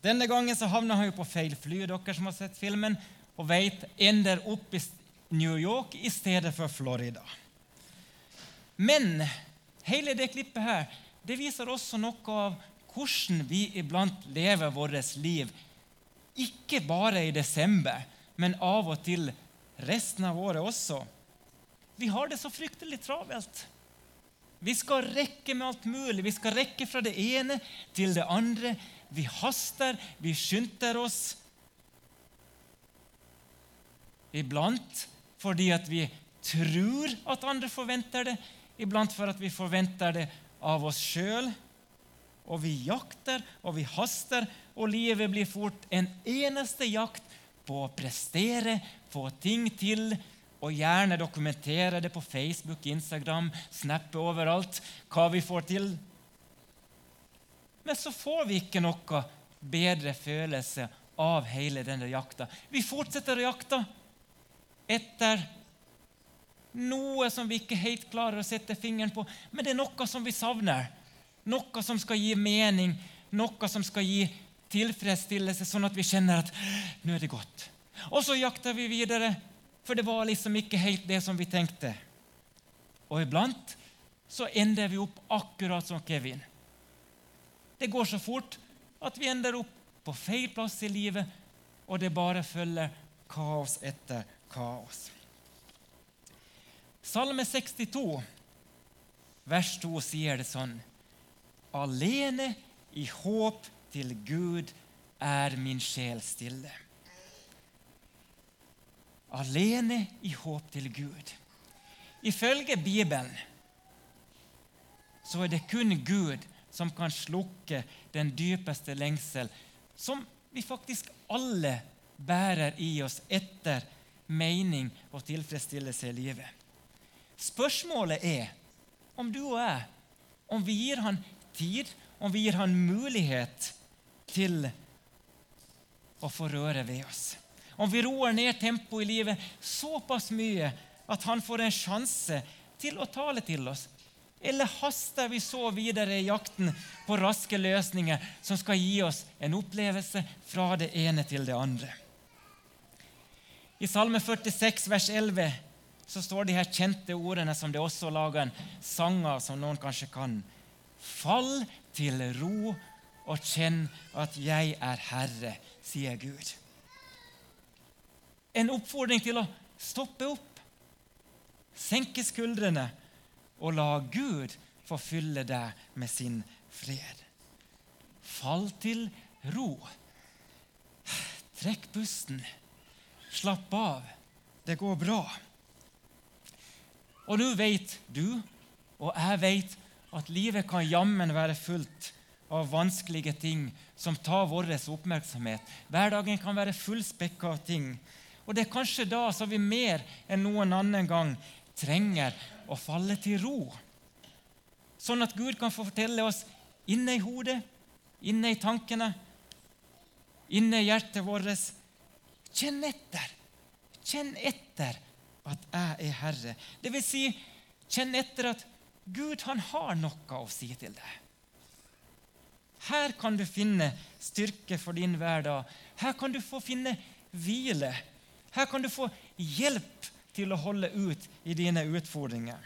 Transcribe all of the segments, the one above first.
Denne gangen så havna han jo på feil fly, dere som har sett filmen, og vet ender opp i New York i stedet for Florida. Men hele det klippet her, det viser også noe av hvordan vi iblant lever vårt liv. Ikke bare i desember, men av og til resten av året også. Vi har det så fryktelig travelt. Vi skal rekke med alt mulig. Vi skal rekke fra det ene til det andre. Vi haster, vi skynder oss. Iblant fordi at vi tror at andre forventer det, iblant for at vi forventer det av oss sjøl. Og vi jakter og vi haster, og livet blir fort en eneste jakt på å prestere, få ting til, og gjerne dokumentere det på Facebook, Instagram, snappe overalt hva vi får til. Men så får vi ikke noe bedre følelse av hele denne jakta. Vi fortsetter å jakte etter noe som vi ikke helt klarer å sette fingeren på, men det er noe som vi savner. Noe som skal gi mening, noe som skal gi tilfredsstillelse, sånn at vi kjenner at nå er det godt. Og så jakter vi videre for det var liksom ikke helt det som vi tenkte. Og iblant så ender vi opp akkurat som Kevin. Det går så fort at vi ender opp på feil plass i livet, og det bare følger kaos etter kaos. Salme 62, vers 2, sier det sånn Alene i håp til Gud er min sjel stille alene i håp til Gud. Ifølge Bibelen så er det kun Gud som kan slukke den dypeste lengsel, som vi faktisk alle bærer i oss etter mening og tilfredsstillelse i livet. Spørsmålet er om du og jeg, om vi gir han tid, om vi gir han mulighet til å få røre ved oss om vi roer ned tempoet i livet såpass mye at han får en sjanse til å tale til oss? Eller haster vi så videre i jakten på raske løsninger som skal gi oss en opplevelse fra det ene til det andre? I Salme 46, vers 11, så står de her kjente ordene som det også lager en sang av, som noen kanskje kan. Fall til ro og kjenn at jeg er Herre, sier Gud en oppfordring til å stoppe opp, senke skuldrene og la Gud få fylle deg med sin fred. Fall til ro. Trekk pusten. Slapp av. Det går bra. Og nå vet du, og jeg vet, at livet kan jammen være fullt av vanskelige ting som tar vår oppmerksomhet. Hverdagen kan være fullspekka av ting og det er kanskje da som vi mer enn noen annen gang trenger å falle til ro. Sånn at Gud kan få fortelle oss inne i hodet, inne i tankene, inne i hjertet vårt Kjenn etter. Kjenn etter at jeg er Herre. Det vil si, kjenn etter at Gud han har noe å si til deg. Her kan du finne styrke for din hverdag. Her kan du få finne hvile her kan du få hjelp til å holde ut i dine utfordringer.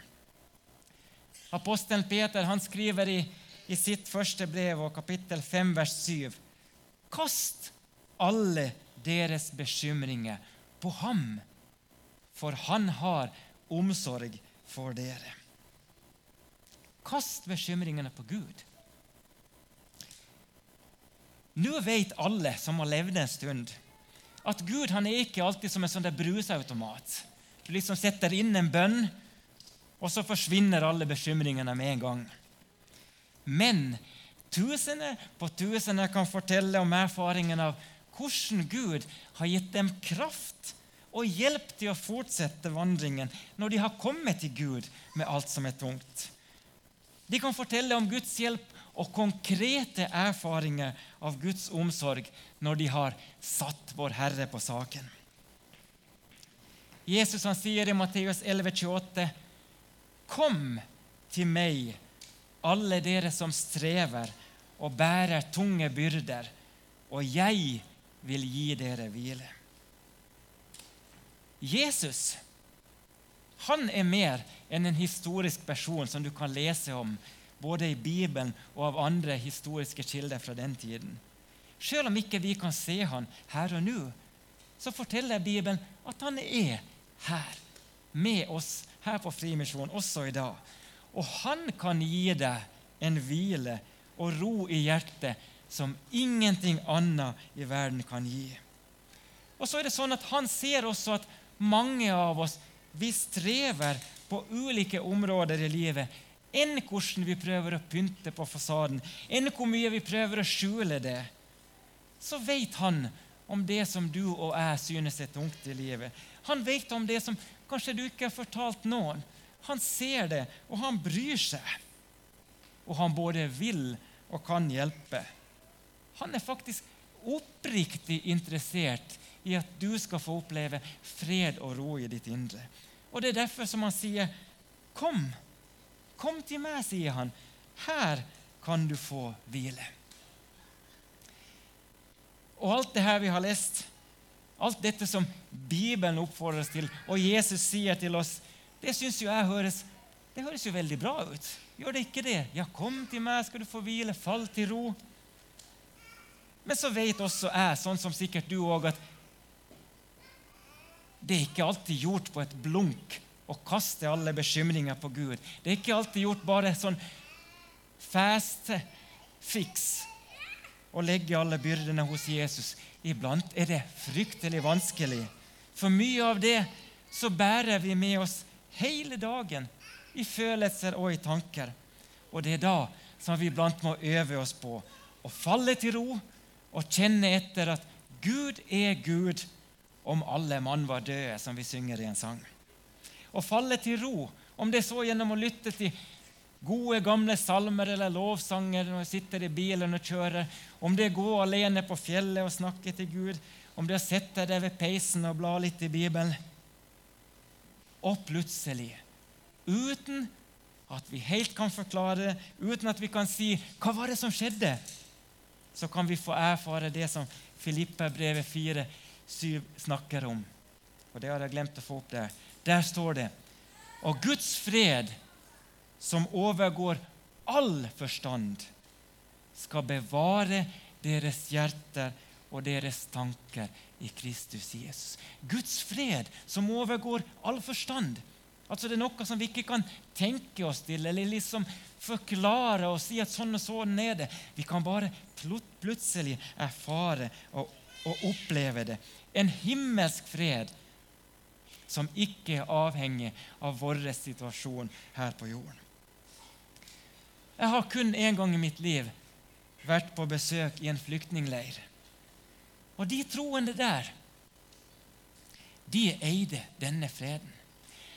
Apostelen Peter han skriver i, i sitt første brev, og kapittel 5, vers 7.: Kast alle deres bekymringer på ham, for han har omsorg for dere. Kast bekymringene på Gud. Nå vet alle som har levd en stund, at Gud han er ikke alltid som en sånn brusautomat. Du liksom setter inn en bønn, og så forsvinner alle bekymringene med en gang. Men tusener på tusener kan fortelle om erfaringen av hvordan Gud har gitt dem kraft og hjelp til å fortsette vandringen når de har kommet til Gud med alt som er tungt. De kan fortelle om Guds hjelp og konkrete erfaringer av Guds omsorg når de har satt vår Herre på saken. Jesus han sier i Matteus 11,28.: Kom til meg, alle dere som strever og bærer tunge byrder, og jeg vil gi dere hvile. Jesus han er mer enn en historisk person som du kan lese om både i Bibelen og av andre historiske kilder fra den tiden. Selv om ikke vi kan se han her og nå, så forteller Bibelen at han er her med oss her på Frimisjonen også i dag. Og han kan gi deg en hvile og ro i hjertet som ingenting annet i verden kan gi. Og så er det sånn at Han ser også at mange av oss vi strever på ulike områder i livet. Enn hvordan vi prøver å pynte på fasaden, enn hvor mye vi prøver å skjule det. Så vet han om det som du og jeg synes er tungt i livet. Han vet om det som kanskje du ikke har fortalt noen. Han ser det, og han bryr seg. Og han både vil og kan hjelpe. Han er faktisk oppriktig interessert i at du skal få oppleve fred og ro i ditt indre. Og Det er derfor som han sier, 'Kom, kom til meg', sier han. 'Her kan du få hvile'. Og alt det her vi har lest, alt dette som Bibelen oppfordres til, og Jesus sier til oss, det syns jo jeg høres det høres jo veldig bra ut. Gjør det ikke det? Ja, kom til meg, skal du få hvile. Fall til ro. Men så vet også jeg, sånn som sikkert du òg, at det er ikke alltid gjort på et blunk å kaste alle bekymringer på Gud. Det er ikke alltid gjort bare sånn fast fiks å legge alle byrdene hos Jesus. Iblant er det fryktelig vanskelig. For mye av det så bærer vi med oss hele dagen i følelser og i tanker. Og det er da som vi iblant må øve oss på å falle til ro og kjenne etter at Gud er Gud om alle mann var døde, som vi synger i en sang. Å falle til ro, om det er så gjennom å lytte til gode, gamle salmer eller lovsanger når jeg sitter i bilen og kjører, om det er å gå alene på fjellet og snakke til Gud, om det er sette deg ved peisen og bla litt i Bibelen. Og plutselig, uten at vi helt kan forklare det, uten at vi kan si 'Hva var det som skjedde?' så kan vi få erfare det som Filippa brevet 4, 7 snakker om. Og det har jeg glemt å få opp der. Der står det Og Guds fred, som overgår all forstand, skal bevare deres hjerter og deres tanker i Kristus Jesus. Guds fred, som overgår all forstand. Altså Det er noe som vi ikke kan tenke oss til eller liksom forklare og si at sånn og sånn er det. Vi kan bare plutselig erfare og, og oppleve det. En himmelsk fred som ikke er avhengig av vår situasjon her på jorden. Jeg har kun én gang i mitt liv vært på besøk i en flyktningleir. Og de troende der, de eide denne freden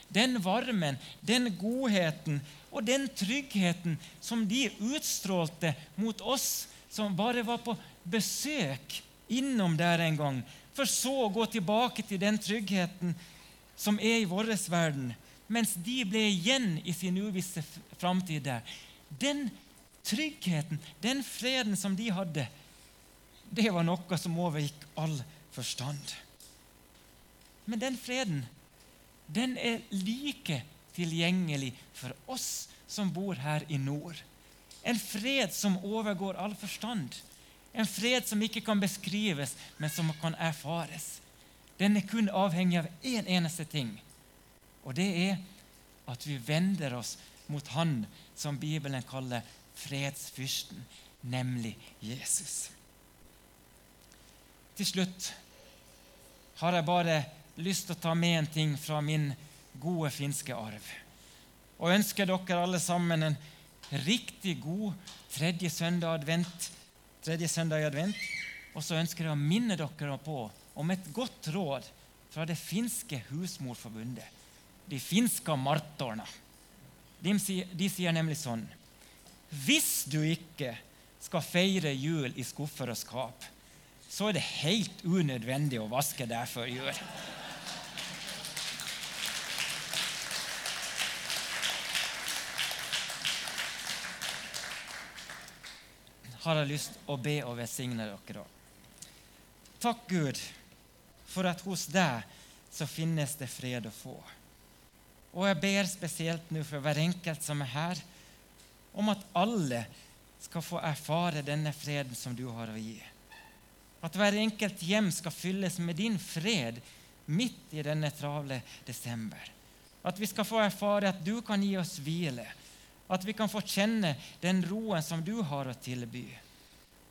den varmen, den godheten og den tryggheten som de utstrålte mot oss som bare var på besøk innom der en gang, for så å gå tilbake til den tryggheten som er i vår verden, mens de ble igjen i sin uvisse framtid der. Den tryggheten, den freden som de hadde, det var noe som overgikk all forstand. Men den freden den er like tilgjengelig for oss som bor her i nord. En fred som overgår all forstand. En fred som ikke kan beskrives, men som kan erfares. Den er kun avhengig av én en eneste ting, og det er at vi vender oss mot Han som Bibelen kaller fredsfyrsten, nemlig Jesus. Til slutt har jeg bare lyst til å ta med en ting fra min gode finske arv. Og ønsker dere alle sammen en riktig god tredje søndag, advent, tredje søndag i advent. Og så ønsker jeg å minne dere på om et godt råd fra det finske husmorforbundet. De finske martorna. De, de sier nemlig sånn Hvis du ikke skal feire jul i skuffer og skap, så er det helt unødvendig å vaske der før jul. har jeg lyst å be og velsigne dere. Takk, Gud, for at hos deg så finnes det fred å få. Og jeg ber spesielt nå for hver enkelt som er her, om at alle skal få erfare denne freden som du har å gi. At hver enkelt hjem skal fylles med din fred midt i denne travle desember. At vi skal få erfare at du kan gi oss hvile. At vi kan få kjenne den roen som du har å tilby.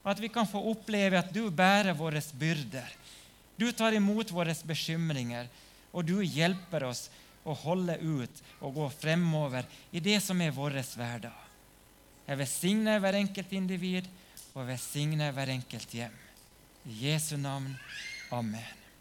At vi kan få oppleve at du bærer våre byrder. Du tar imot våre bekymringer, og du hjelper oss å holde ut og gå fremover i det som er vår hverdag. Jeg velsigner hver enkelt individ og velsigner hver enkelt hjem. I Jesu navn. Amen.